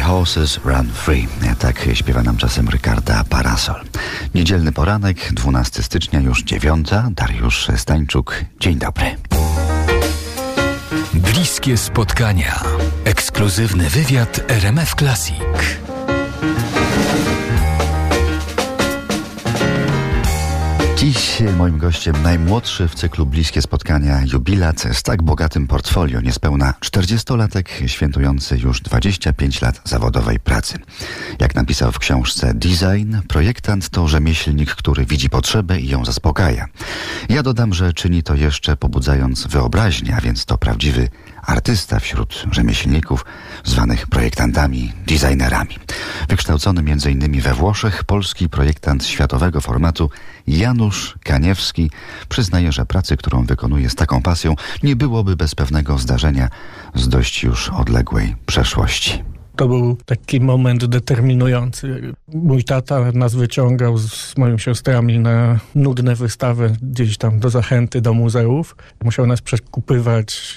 Horses Run Free. Tak śpiewa nam czasem Rykarda Parasol. Niedzielny poranek, 12 stycznia, już dziewiąta. Dariusz Stańczuk, dzień dobry. Bliskie spotkania. Ekskluzywny wywiad RMF Classic. Dziś moim gościem najmłodszy w cyklu Bliskie Spotkania jubilat z tak bogatym portfolio, niespełna 40-latek świętujący już 25 lat zawodowej pracy. Jak napisał w książce Design, projektant to rzemieślnik, który widzi potrzebę i ją zaspokaja. Ja dodam, że czyni to jeszcze pobudzając wyobraźnię, a więc to prawdziwy artysta wśród rzemieślników, zwanych projektantami, designerami. Wykształcony m.in. we Włoszech, polski projektant światowego formatu Janusz Kaniewski przyznaje, że pracy, którą wykonuje z taką pasją, nie byłoby bez pewnego zdarzenia z dość już odległej przeszłości. To był taki moment determinujący. Mój tata nas wyciągał z moimi siostrami na nudne wystawy gdzieś tam do zachęty do muzeów. Musiał nas przekupywać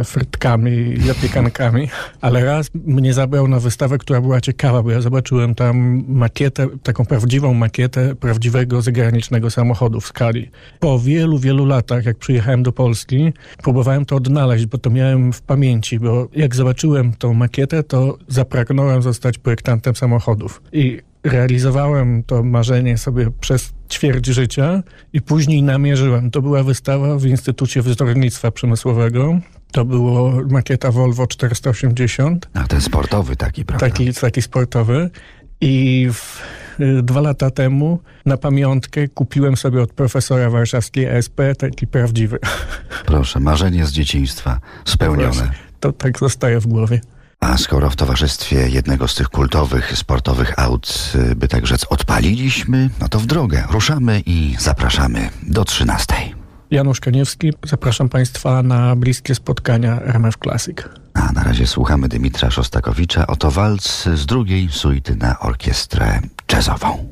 e, frytkami i zapiekankami, ale raz mnie zabrał na wystawę, która była ciekawa, bo ja zobaczyłem tam makietę, taką prawdziwą makietę prawdziwego zagranicznego samochodu w skali. Po wielu, wielu latach, jak przyjechałem do Polski, próbowałem to odnaleźć, bo to miałem w pamięci, bo jak zobaczyłem tą makietę, to zapragnąłem zostać projektantem samochodów. I realizowałem to marzenie sobie przez ćwierć życia i później namierzyłem. To była wystawa w Instytucie Wzornictwa Przemysłowego. To było makieta Volvo 480. A ten sportowy taki, prawda? Taki, taki sportowy. I w, y, dwa lata temu na pamiątkę kupiłem sobie od profesora warszawskiej SP taki prawdziwy. Proszę, marzenie z dzieciństwa spełnione. To tak zostaje w głowie. A skoro w towarzystwie jednego z tych kultowych, sportowych aut, y, by tak rzec, odpaliliśmy, no to w drogę. Ruszamy i zapraszamy do 13. Janusz Kaniewski, zapraszam Państwa na bliskie spotkania RMF Classic. A na razie słuchamy Dymitra Szostakowicza. Oto walc z drugiej suity na orkiestrę jazzową.